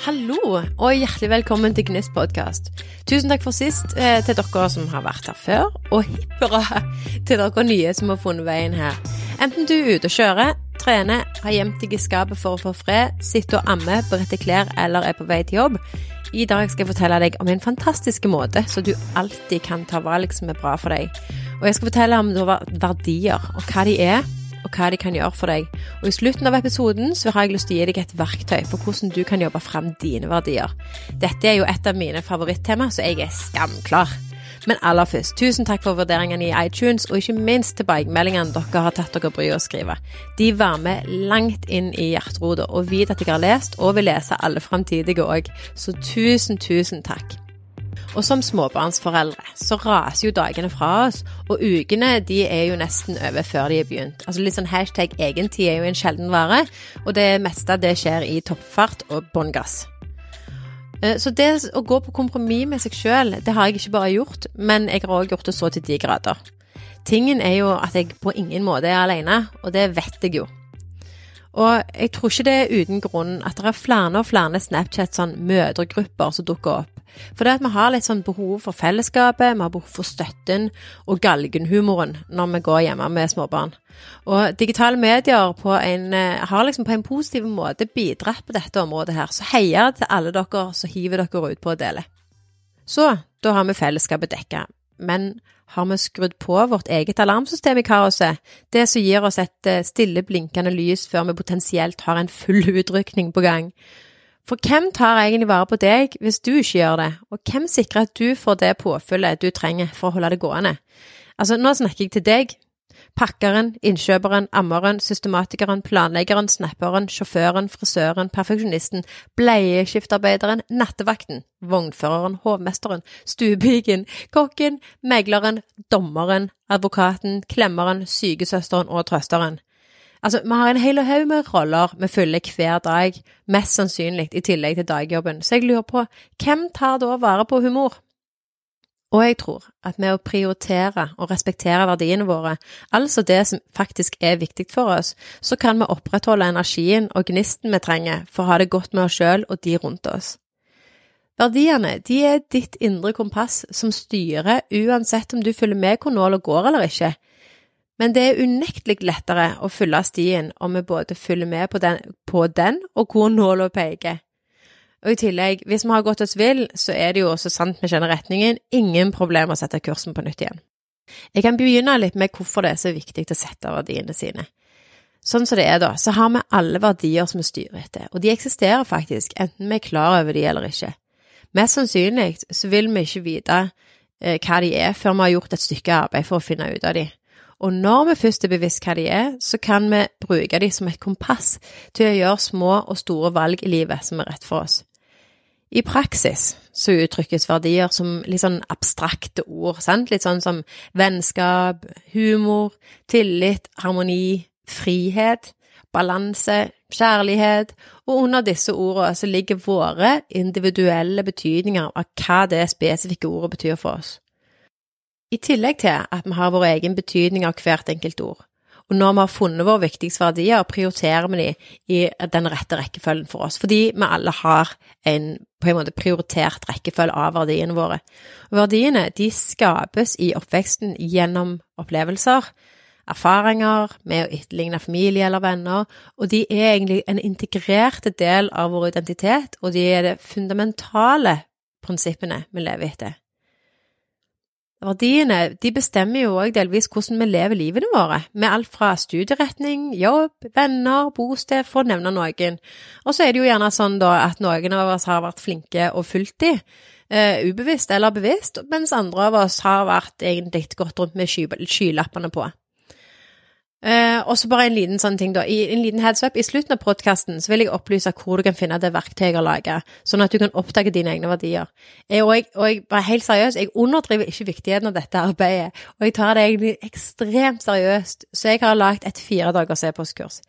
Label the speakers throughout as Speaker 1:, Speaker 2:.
Speaker 1: Hallo, og hjertelig velkommen til Gnist podkast. Tusen takk for sist eh, til dere som har vært her før, og hipp hurra til dere nye som har funnet veien her. Enten du er ute og kjører, trener, har gjemt deg i skapet for å få fred, sitter og ammer, bretter klær eller er på vei til jobb. I dag skal jeg fortelle deg om en fantastisk måte så du alltid kan ta valg som er bra for deg. Og jeg skal fortelle om verdier, og hva de er, og hva de kan gjøre for deg. Og I slutten av episoden så har jeg lyst til å gi deg et verktøy for hvordan du kan jobbe fram dine verdier. Dette er jo et av mine favorittema, så jeg er skamklar. Men aller først, tusen takk for vurderingene i iTunes, og ikke minst tilbakemeldingene dere har tatt dere bryet å skrive. De varmer langt inn i hjerterota, og vet at jeg har lest og vil lese alle framtidige òg. Så tusen, tusen takk. Og som småbarnsforeldre så raser jo dagene fra oss, og ukene de er jo nesten over før de er begynt. Altså litt sånn hashtag egentid er jo en sjelden vare, og det meste det skjer i toppfart og bånn gass. Eh, så det å gå på kompromiss med seg sjøl, det har jeg ikke bare gjort, men jeg har òg gjort det så til de grader. Tingen er jo at jeg på ingen måte er alene, og det vet jeg jo. Og jeg tror ikke det er uten grunn at det er flere og flere Snapchat sånn mødregrupper som dukker opp. For det at vi har litt sånn behov for fellesskapet, vi har behov for støtten og galgenhumoren når vi går hjemme med småbarn. Og digitale medier en, eh, har liksom på en positiv måte bidratt på dette området her, så heier til alle dere som hiver dere ut på å dele. Så da har vi fellesskapet dekka. Men har vi skrudd på vårt eget alarmsystem i kaoset, det som gir oss et eh, stille, blinkende lys før vi potensielt har en full utrykning på gang. For hvem tar egentlig vare på deg hvis du ikke gjør det, og hvem sikrer at du får det påfyllet du trenger for å holde det gående? Altså, nå snakker jeg til deg, Pakkeren, innkjøperen, ammeren, systematikeren, planleggeren, snapperen, sjåføren, frisøren, perfeksjonisten, bleieskiftarbeideren, nattevakten, vognføreren, hovmesteren, stuepiken, kokken, megleren, dommeren, advokaten, klemmeren, sykesøsteren og trøsteren. Altså, vi har en hel haug med roller vi fyller hver dag, mest sannsynlig i tillegg til dagjobben, så jeg lurer på, hvem tar da vare på humor? Og jeg tror at med å prioritere og respektere verdiene våre, altså det som faktisk er viktig for oss, så kan vi opprettholde energien og gnisten vi trenger for å ha det godt med oss sjøl og de rundt oss. Verdiene de er ditt indre kompass som styrer uansett om du følger med hvor nåla går eller ikke. Men det er unektelig lettere å følge stien om vi både følger med på den, på den og hvor nåla peker. Og i tillegg, hvis vi har gått oss vill, så er det jo også sant vi kjenner retningen, ingen problem å sette kursen på nytt igjen. Jeg kan begynne litt med hvorfor det er så viktig å sette verdiene sine. Sånn som det er, da, så har vi alle verdier som vi styrer etter, og de eksisterer faktisk, enten vi er klar over de eller ikke. Mest sannsynlig så vil vi ikke vite eh, hva de er før vi har gjort et stykke arbeid for å finne ut av de. Og når vi først er bevisst hva de er, så kan vi bruke de som et kompass til å gjøre små og store valg i livet som er rett for oss. I praksis så uttrykkes verdier som litt sånn abstrakte ord, sant? Litt sånn som vennskap, humor, tillit, harmoni, frihet, balanse, kjærlighet, og under disse ordene så ligger våre individuelle betydninger av hva det spesifikke ordet betyr for oss. I tillegg til at vi har vår egen betydning av hvert enkelt ord, og når vi har funnet våre viktigste verdier, prioriterer vi de i den rette rekkefølgen for oss, fordi vi alle har en på en måte prioritert rekkefølge av verdiene våre. Og verdiene de skapes i oppveksten gjennom opplevelser, erfaringer med å etterligne familie eller venner, og de er egentlig en integrert del av vår identitet, og de er de fundamentale prinsippene vi lever etter. Verdiene de bestemmer jo òg delvis hvordan vi lever livene våre, med alt fra studieretning, jobb, venner, bosted, for å nevne noen. Og så er det jo gjerne sånn da at noen av oss har vært flinke og fulgt de, uh, ubevisst eller bevisst, mens andre av oss har vært egentlig gått rundt med skylappene på. Uh, og så bare en liten sånn ting, da. I, en liten heads up. I slutten av podkasten vil jeg opplyse hvor du kan finne det verktøyet jeg har laget, sånn at du kan oppdage dine egne verdier. Jeg, og, jeg, og jeg bare helt seriøst, jeg underdriver ikke viktigheten av dette arbeidet, og jeg tar det egentlig ekstremt seriøst, så jeg har lagd et fire dagers e-postkurs.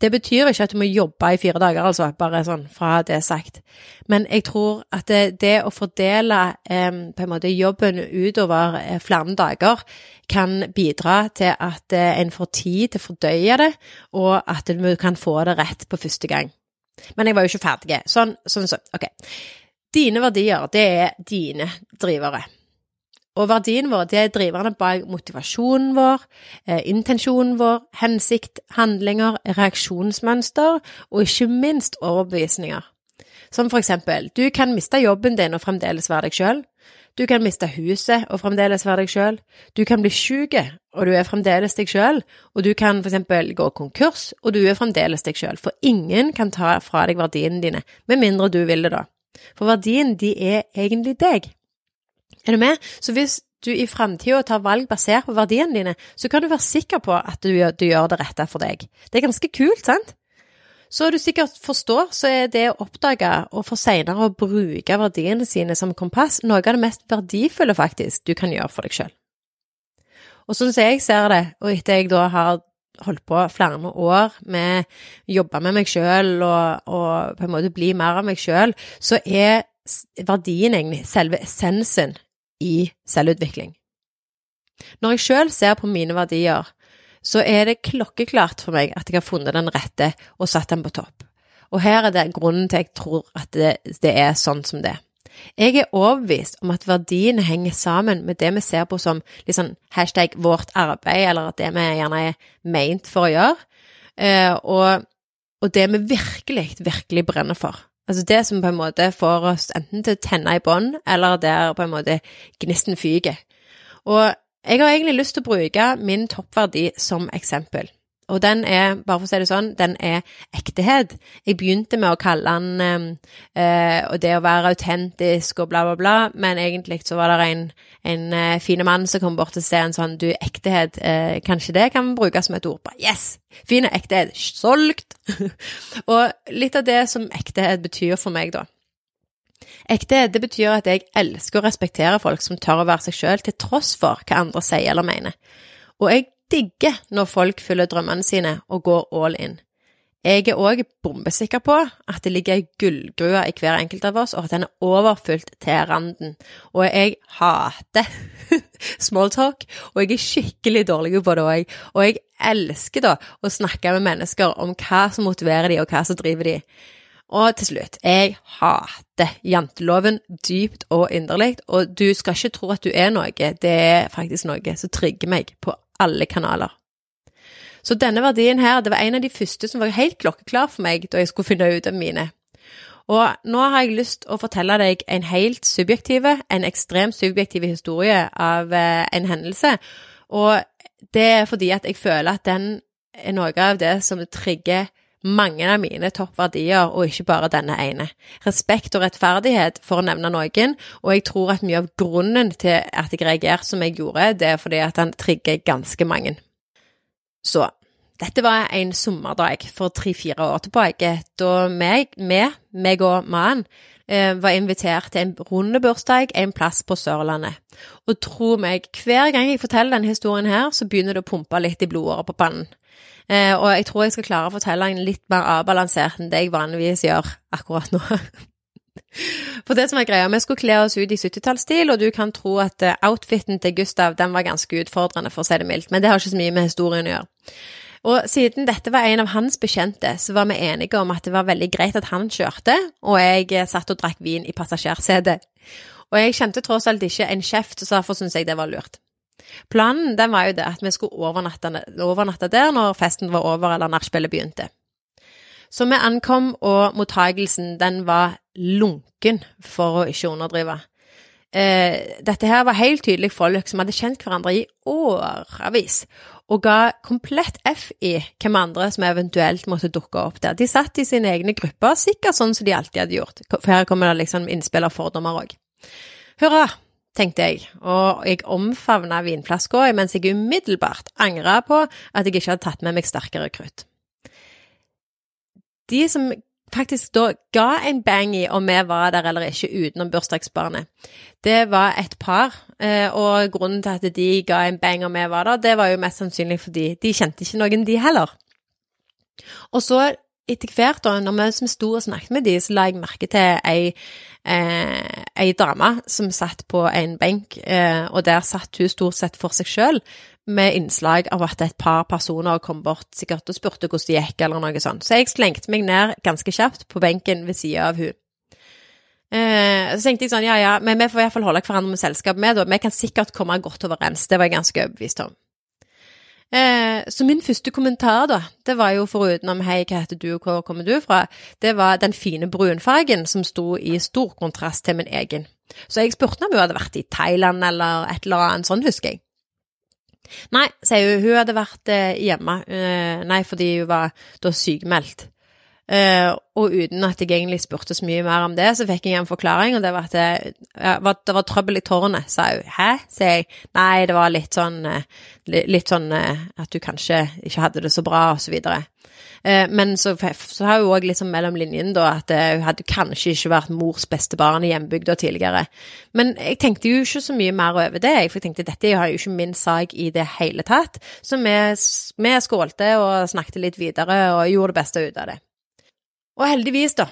Speaker 1: Det betyr ikke at du må jobbe i fire dager, altså, bare sånn fra det sagt. Men jeg tror at det, det å fordele eh, på en måte jobben utover eh, flere dager kan bidra til at eh, en får tid til å fordøye det, og at du kan få det rett på første gang. Men jeg var jo ikke ferdig. Sånn, sånn, sånn. Ok. Dine verdier, det er dine drivere. Og verdien vår, det er driverne bak motivasjonen vår, eh, intensjonen vår, hensikt, handlinger, reaksjonsmønster og ikke minst overbevisninger. Som for eksempel, du kan miste jobben din og fremdeles være deg sjøl. Du kan miste huset og fremdeles være deg sjøl. Du kan bli syk, og du er fremdeles deg sjøl. Og du kan for eksempel gå konkurs, og du er fremdeles deg sjøl. For ingen kan ta fra deg verdiene dine, med mindre du vil det, da. For verdien, de er egentlig deg. Er du med? Så hvis du i framtida tar valg basert på verdiene dine, så kan du være sikker på at du, du gjør det rette for deg. Det er ganske kult, sant? Så du sikkert forstår, så er det å oppdage og for seinere å bruke verdiene sine som kompass noe av det mest verdifulle faktisk du kan gjøre for deg sjøl. Og sånn som jeg ser det, og etter jeg da har holdt på flere år med å jobbe med meg sjøl og, og, på en måte bli mer av meg sjøl, så er verdien egentlig selve essensen i selvutvikling. Når jeg sjøl ser på mine verdier, så er det klokkeklart for meg at jeg har funnet den rette og satt den på topp. Og her er det grunnen til jeg tror at det, det er sånn som det. Jeg er overbevist om at verdiene henger sammen med det vi ser på som liksom hashtag vårt arbeid, eller at det vi gjerne er meint for å gjøre, eh, og, og det vi virkelig, virkelig brenner for. Altså det som på en måte får oss enten til å tenne i bånd, eller der på en måte gnisten fyker. Og jeg har egentlig lyst til å bruke min toppverdi som eksempel. Og den er, bare for å si det sånn, den er ektehet. Jeg begynte med å kalle den ehm, eh, og det å være autentisk og bla, bla, bla, men egentlig så var det en, en eh, fin mann som kom bort og sa en sånn Du, ektehet, eh, kanskje det kan brukes som et ord på Yes! Fin ektehet. Solgt! og litt av det som ektehet betyr for meg, da. Ektehet det betyr at jeg elsker å respektere folk som tør å være seg sjøl, til tross for hva andre sier eller mener. Og jeg digger når folk følger drømmene sine og går all in. Jeg er òg bombesikker på at det ligger ei gullgrue i hver enkelt av oss, og at den er overfylt til randen. Og jeg hater smalltalk, og jeg er skikkelig dårlig på det òg. Og jeg elsker da å snakke med mennesker om hva som motiverer de, og hva som driver de. Og til slutt, jeg hater janteloven dypt og inderlig, og du skal ikke tro at du er noe, det er faktisk noe som trigger meg på alle kanaler. Så denne verdien her, det var en av de første som var helt klokkeklar for meg da jeg skulle finne ut av mine. Og nå har jeg lyst til å fortelle deg en helt subjektive, en ekstremt subjektiv historie av eh, en hendelse, og det er fordi at jeg føler at den er noe av det som trigger mange av mine toppverdier, og ikke bare denne ene. Respekt og rettferdighet, for å nevne noen, og jeg tror at mye av grunnen til at jeg reagerte som jeg gjorde, det er fordi at han trigger ganske mange. Så dette var en sommerdag for tre-fire år tilbake, da meg, meg, meg og mannen eh, var invitert til en rundebursdag en plass på Sørlandet. Og tro meg, hver gang jeg forteller denne historien her, så begynner det å pumpe litt i blodåret på pannen. Eh, og jeg tror jeg skal klare å fortelle en litt mer avbalansert enn det jeg vanligvis gjør akkurat nå. For det som er greia, vi skulle kle oss ut i 70-tallsstil, og du kan tro at eh, outfiten til Gustav den var ganske utfordrende, for å si det mildt, men det har ikke så mye med historien å gjøre. Og siden dette var en av hans bekjente, så var vi enige om at det var veldig greit at han kjørte, og jeg eh, satt og drakk vin i passasjersetet. Og jeg kjente tross alt ikke en kjeft, så derfor syntes jeg det var lurt. Planen den var jo det at vi skulle overnatte, der når festen var over eller nachspielet begynte. Så vi ankom, og mottagelsen den var lunken, for å ikke underdrive. Eh, dette her var helt tydelig folk som hadde kjent hverandre i årevis, og ga komplett F i hvem andre som eventuelt måtte dukke opp der. De satt i sine egne grupper, sikkert sånn som de alltid hadde gjort. For her kommer det liksom innspill av fordommer òg. Hurra! tenkte jeg, og jeg omfavna vinflaska mens jeg umiddelbart angra på at jeg ikke hadde tatt med meg sterkere krutt. De som faktisk da ga en bang i om vi var der eller ikke utenom bursdagsbarnet, det var et par, eh, og grunnen til at de ga en bang om vi var der, det var jo mest sannsynlig fordi de kjente ikke noen, de heller. Og så etter hvert, da, når vi som sto og snakket med de, så la jeg merke til ei, eh, ei dame som satt på en benk, eh, og der satt hun stort sett for seg sjøl, med innslag av at et par personer kom bort sikkert og spurte hvordan det gikk, eller noe sånt. Så jeg slengte meg ned ganske kjapt på benken ved sida av hun. Eh, så tenkte jeg sånn, ja ja, men vi får i hvert fall holde hverandre med selskap med, da. Vi kan sikkert komme godt overens. Det var jeg ganske overbevist om. Eh, så min første kommentar, da, det var jo foruten om hei, hva heter du, og hvor kommer du fra, det var den fine brunfargen som sto i stor kontrast til min egen. Så jeg spurte om hun hadde vært i Thailand eller et eller annet sånn, husker jeg. Nei, sier hun, hun hadde vært eh, hjemme, eh, nei, fordi hun var da sykemeldt. Uh, og uten at jeg egentlig spurte så mye mer om det, så fikk jeg en forklaring, og det var at det, ja, var, det var trøbbel i tårnet, sa hun. Hæ? sier jeg. Nei, det var litt sånn, uh, litt sånn uh, at du kanskje ikke hadde det så bra, og så videre. men så, så har hun òg liksom mellom linjene da at hun hadde kanskje ikke vært mors beste barn i hjembygda tidligere. Men jeg tenkte jo ikke så mye mer over det, for jeg tenkte dette har jo ikke min sak i det hele tatt. Så vi, vi skålte og snakket litt videre og gjorde det beste ut av det. Og heldigvis, da,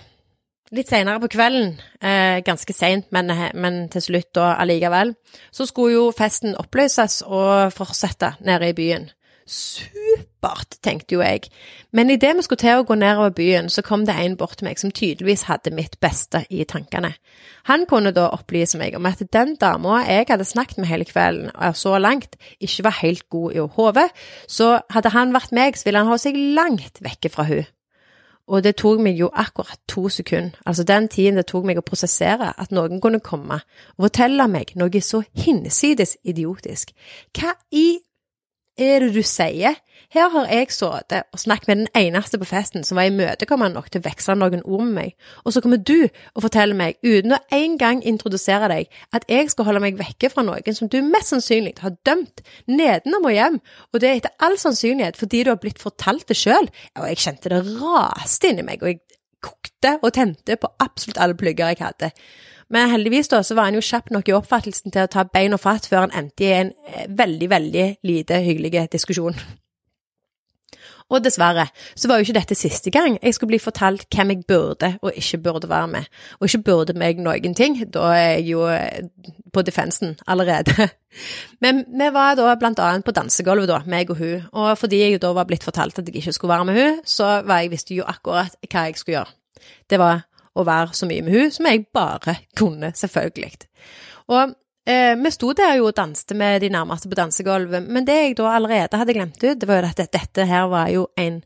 Speaker 1: litt seinere på kvelden, eh, ganske seint, men, eh, men, til slutt da allikevel, så skulle jo festen oppløses og fortsette nede i byen. Supert, tenkte jo jeg, men idet vi skulle til å gå nedover byen, så kom det en bort til meg som tydeligvis hadde mitt beste i tankene. Han kunne da opplyse meg om at den dama jeg hadde snakket med hele kvelden, og så langt, ikke var helt god i hodet, så hadde han vært meg, så ville han ha seg langt vekke fra hun. Og det tok meg jo akkurat to sekunder, altså den tiden det tok meg å prosessere at noen kunne komme og fortelle meg noe så hinsides idiotisk. Hva i er det du sier? Her har jeg sittet og snakket med den eneste på festen som var imøtekommende nok til å veksle noen ord med meg, og så kommer du og forteller meg, uten å en gang introdusere deg, at jeg skal holde meg vekke fra noen som du mest sannsynlig har dømt nedenom og hjem, og det er etter all sannsynlighet fordi du har blitt fortalt det sjøl, og jeg kjente det raste inni meg, og jeg kokte og tente på absolutt alle plugger jeg hadde. Men heldigvis da, så var han jo kjapp nok i oppfattelsen til å ta bein og fatt før han endte i en eh, veldig, veldig lite hyggelig diskusjon. Og dessverre så var jo ikke dette siste gang jeg skulle bli fortalt hvem jeg burde og ikke burde være med. Og ikke burde meg noen ting, da er jeg jo eh, på defensen allerede. Men vi var da blant annet på dansegulvet, da, meg og hun. Og fordi jeg da var blitt fortalt at jeg ikke skulle være med hun, så var jeg, visste jo akkurat hva jeg skulle gjøre. Det var å være så mye med hun som jeg bare kunne, selvfølgelig. Og eh, vi sto der jo og danste med de nærmeste på dansegulvet, men det jeg da allerede hadde glemt ut, det var jo at dette her var jo en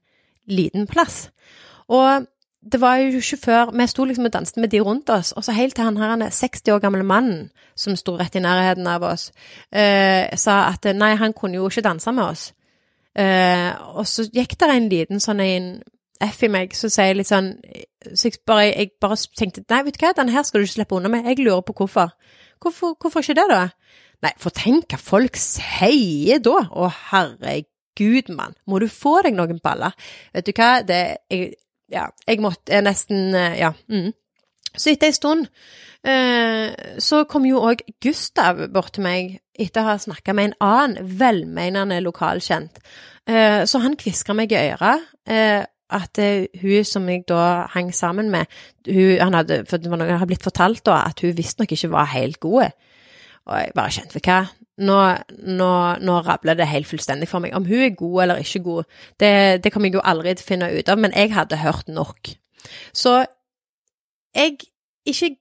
Speaker 1: liten plass. Og det var jo ikke før Vi sto liksom og danset med de rundt oss, og så helt til han her, han 60 år gamle mannen som sto rett i nærheten av oss, eh, sa at nei, han kunne jo ikke danse med oss. Eh, og så gikk det en liten sånn en F i meg, så sier litt sånn Så jeg bare, jeg bare tenkte nei, vet du hva, den her skal du ikke slippe unna med. Jeg lurer på hvorfor. Hvorfor, hvorfor ikke det, da? Nei, for tenk hva folk sier da. Å, herregud, mann. Må du få deg noen baller? Vet du hva, det jeg, Ja, jeg måtte nesten Ja. Mm. Så etter ei stund eh, så kom jo òg Gustav bort til meg etter å ha snakka med en annen velmenende lokalkjent. Eh, så han kviska meg i øret. Eh, at uh, hun som jeg da hang sammen med, hun, han hadde, for det hadde blitt fortalt da, at hun visstnok ikke var helt god. Og jeg bare kjente, for hva, nå, nå, nå rabler det helt fullstendig for meg. Om hun er god eller ikke god, det, det kommer jeg jo aldri til å finne ut av, men jeg hadde hørt nok. Så jeg ikke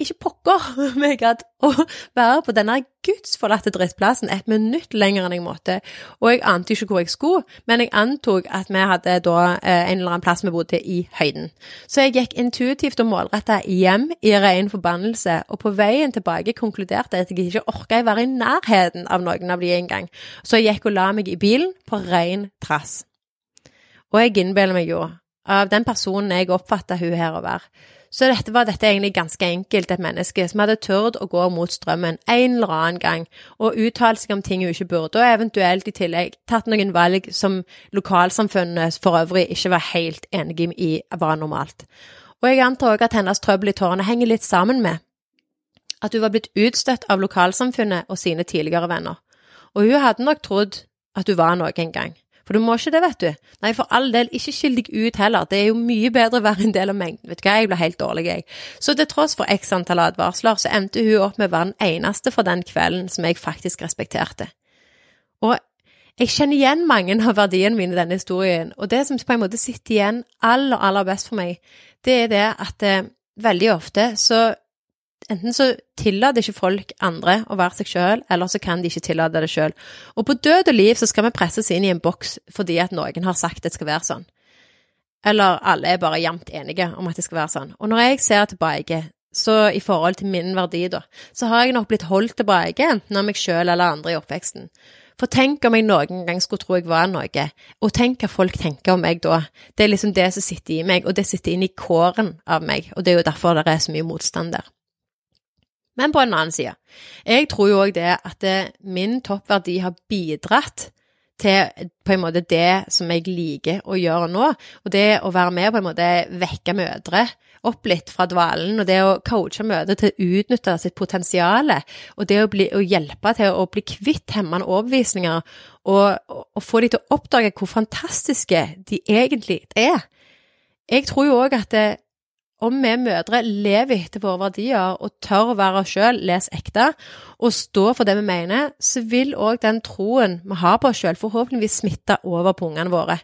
Speaker 1: ikke pokker meg gadd å være på denne gudsforlatte drittplassen et minutt lenger enn jeg måtte, og jeg ante ikke hvor jeg skulle, men jeg antok at vi hadde da eh, en eller annen plass vi bodde i høyden. Så jeg gikk intuitivt og målretta hjem i ren forbannelse, og på veien tilbake konkluderte jeg at jeg ikke orka være i nærheten av noen av de engang, så jeg gikk og la meg i bilen på ren trass. Og jeg innbiller meg jo, av den personen jeg oppfatta hun her å være, så dette var dette egentlig ganske enkelt et menneske som hadde turt å gå mot strømmen en eller annen gang og uttalt seg om ting hun ikke burde, og eventuelt i tillegg tatt noen valg som lokalsamfunnet for øvrig ikke var helt enige i var normalt. Og jeg antar også at hennes trøbbel i tårnet henger litt sammen med at hun var blitt utstøtt av lokalsamfunnet og sine tidligere venner. Og hun hadde nok trodd at hun var noe en gang. For du må ikke det, vet du. Nei, for all del, ikke skill deg ut heller. Det er jo mye bedre å være en del av mengden. Vet du hva, jeg ble helt dårlig, jeg. Så til tross for x antall advarsler, så endte hun opp med å være den eneste for den kvelden som jeg faktisk respekterte. Og jeg kjenner igjen mange av verdiene mine i denne historien, og det som på en måte sitter igjen aller, aller best for meg, det er det at eh, veldig ofte så Enten så tillater ikke folk andre å være seg sjøl, eller så kan de ikke tillate det sjøl. Og på død og liv så skal vi presses inn i en boks fordi at noen har sagt det skal være sånn. Eller alle er bare jevnt enige om at det skal være sånn. Og når jeg ser tilbake, så i forhold til min verdi, da, så har jeg nok blitt holdt tilbake, enten av meg sjøl eller andre i oppveksten. For tenk om jeg noen gang skulle tro jeg var noe, og tenk hva folk tenker om meg da. Det er liksom det som sitter i meg, og det sitter inn i kåren av meg, og det er jo derfor det er så mye motstand der. Men på en annen side, jeg tror jo òg det at det, min toppverdi har bidratt til på en måte det som jeg liker å gjøre nå, og det å være med på en måte vekke mødre opp litt fra dvalen, og det å coache mødre til å utnytte sitt potensial, og det å, bli, å hjelpe til å bli kvitt hemmende overbevisninger, og, og, få dem til å oppdage hvor fantastiske de egentlig er. Jeg tror jo òg at det, om vi mødre lever etter våre verdier og tør å være oss sjøl, les ekte, og stå for det vi mener, så vil òg den troen vi har på oss sjøl, forhåpentligvis smitte over på ungene våre.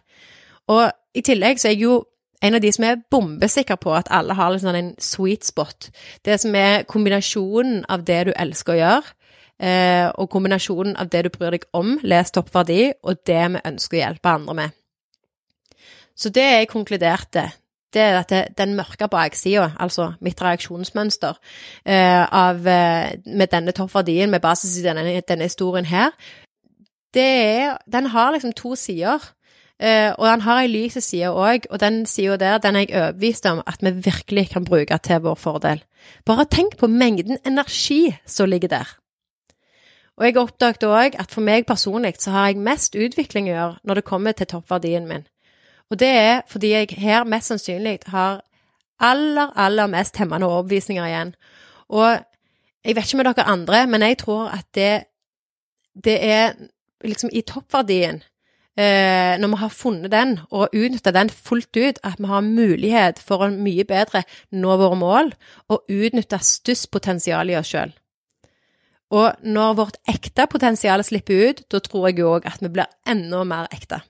Speaker 1: Og i tillegg så er jeg jo en av de som er bombesikker på at alle har liksom en sweet spot. Det som er kombinasjonen av det du elsker å gjøre, eh, og kombinasjonen av det du bryr deg om, les toppverdi, og det vi ønsker å hjelpe andre med. Så det jeg konkluderte det er at den mørke baksida, altså mitt reaksjonsmønster, eh, av, eh, med denne toppverdien, med basis i denne, denne historien her, er Den har liksom to sider. Eh, og den har ei lys side òg, og den sida der den er jeg overbevist om at vi virkelig kan bruke til vår fordel. Bare tenk på mengden energi som ligger der. Og jeg oppdaget òg at for meg personlig så har jeg mest utvikling å gjøre når det kommer til toppverdien min. Og det er fordi jeg her mest sannsynlig har aller, aller mest hemmende overbevisninger igjen. Og jeg vet ikke med dere andre, men jeg tror at det, det er liksom i toppverdien, eh, når vi har funnet den og utnytta den fullt ut, at vi har mulighet for å mye bedre nå våre mål og utnytte størst potensial i oss sjøl. Og når vårt ekte potensial slipper ut, da tror jeg òg at vi blir enda mer ekte.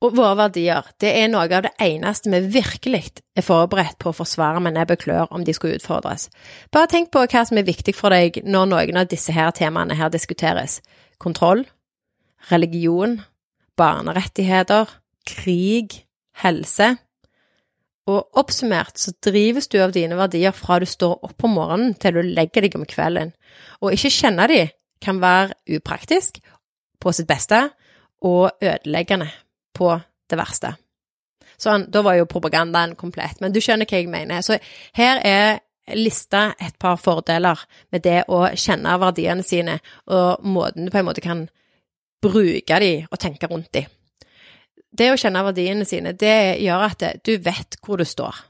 Speaker 1: Og våre verdier, det er noe av det eneste vi virkelig er forberedt på å forsvare med nebb og klør om de skulle utfordres. Bare tenk på hva som er viktig for deg når noen av disse her temaene her diskuteres. Kontroll, religion, barnerettigheter, krig, helse. Og oppsummert så drives du av dine verdier fra du står opp om morgenen til du legger deg om kvelden. Og ikke kjenne de kan være upraktisk på sitt beste og ødeleggende på det verste. Sånn, da var jo propagandaen komplett. Men du skjønner hva jeg mener. Så her er lista et par fordeler med det å kjenne verdiene sine, og måten du på en måte kan bruke de og tenke rundt de. Det å kjenne verdiene sine, det gjør at du vet hvor du står.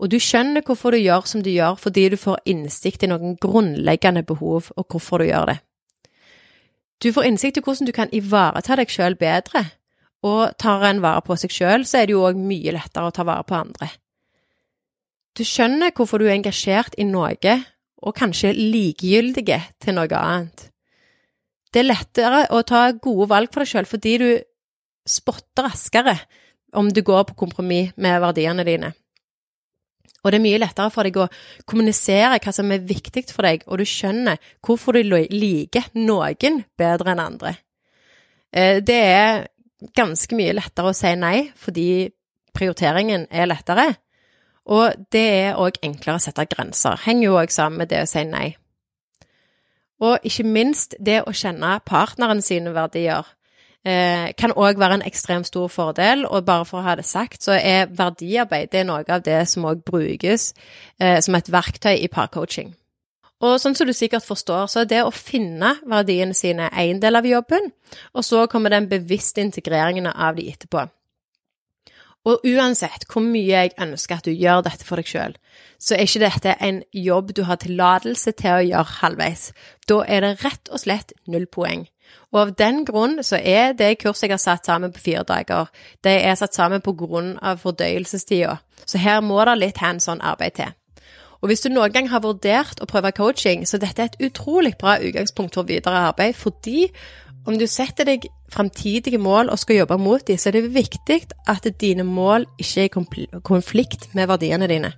Speaker 1: Og du skjønner hvorfor du gjør som du gjør, fordi du får innsikt i noen grunnleggende behov, og hvorfor du gjør det. Du får innsikt i hvordan du kan ivareta deg sjøl bedre, og tar en vare på seg sjøl, så er det jo òg mye lettere å ta vare på andre. Du skjønner hvorfor du er engasjert i noe, og kanskje likegyldige til noe annet. Det er lettere å ta gode valg for deg sjøl fordi du spotter raskere om du går på kompromiss med verdiene dine. Og det er mye lettere for deg å kommunisere hva som er viktig for deg, og du skjønner hvorfor du liker noen bedre enn andre. Eh, det er ganske mye lettere å si nei, fordi prioriteringen er lettere. Og det er òg enklere å sette grenser. Henger jo òg sammen med det å si nei. Og ikke minst det å kjenne partneren sine verdier eh, kan òg være en ekstremt stor fordel. Og bare for å ha det sagt, så er verdiarbeid det er noe av det som òg brukes eh, som et verktøy i parcoaching. Og sånn som du sikkert forstår, så er det å finne verdiene sine en del av jobben, og så kommer den bevisste integreringen av de etterpå. Og uansett hvor mye jeg ønsker at du gjør dette for deg sjøl, så er ikke dette en jobb du har tillatelse til å gjøre halvveis. Da er det rett og slett null poeng. Og av den grunn så er det kurset jeg har satt sammen på fire dager, det er satt sammen på grunn av fordøyelsestida. Så her må det litt hands on arbeid til. Og hvis du noen gang har vurdert å prøve coaching, så dette er et utrolig bra utgangspunkt for videre arbeid, fordi om du setter deg framtidige mål og skal jobbe mot dem, så er det viktig at dine mål ikke er i konflikt med verdiene dine.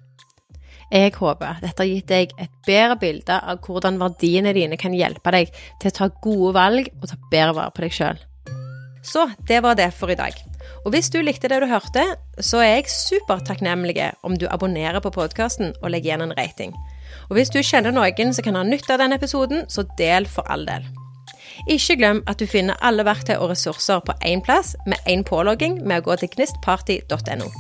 Speaker 1: Jeg håper dette har gitt deg et bedre bilde av hvordan verdiene dine kan hjelpe deg til å ta gode valg og ta bedre vare på deg sjøl. Så det var det for i dag. Og hvis du likte det du hørte, så er jeg supertakknemlig om du abonnerer på podkasten og legger igjen en rating. Og hvis du kjenner noen som kan ha nytte av denne episoden, så del for all del. Ikke glem at du finner alle verktøy og ressurser på én plass med én pålogging med å gå til gnistparty.no.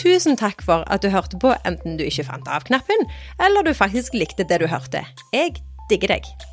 Speaker 1: Tusen takk for at du hørte på, enten du ikke fant av knappen, eller du faktisk likte det du hørte. Jeg digger deg.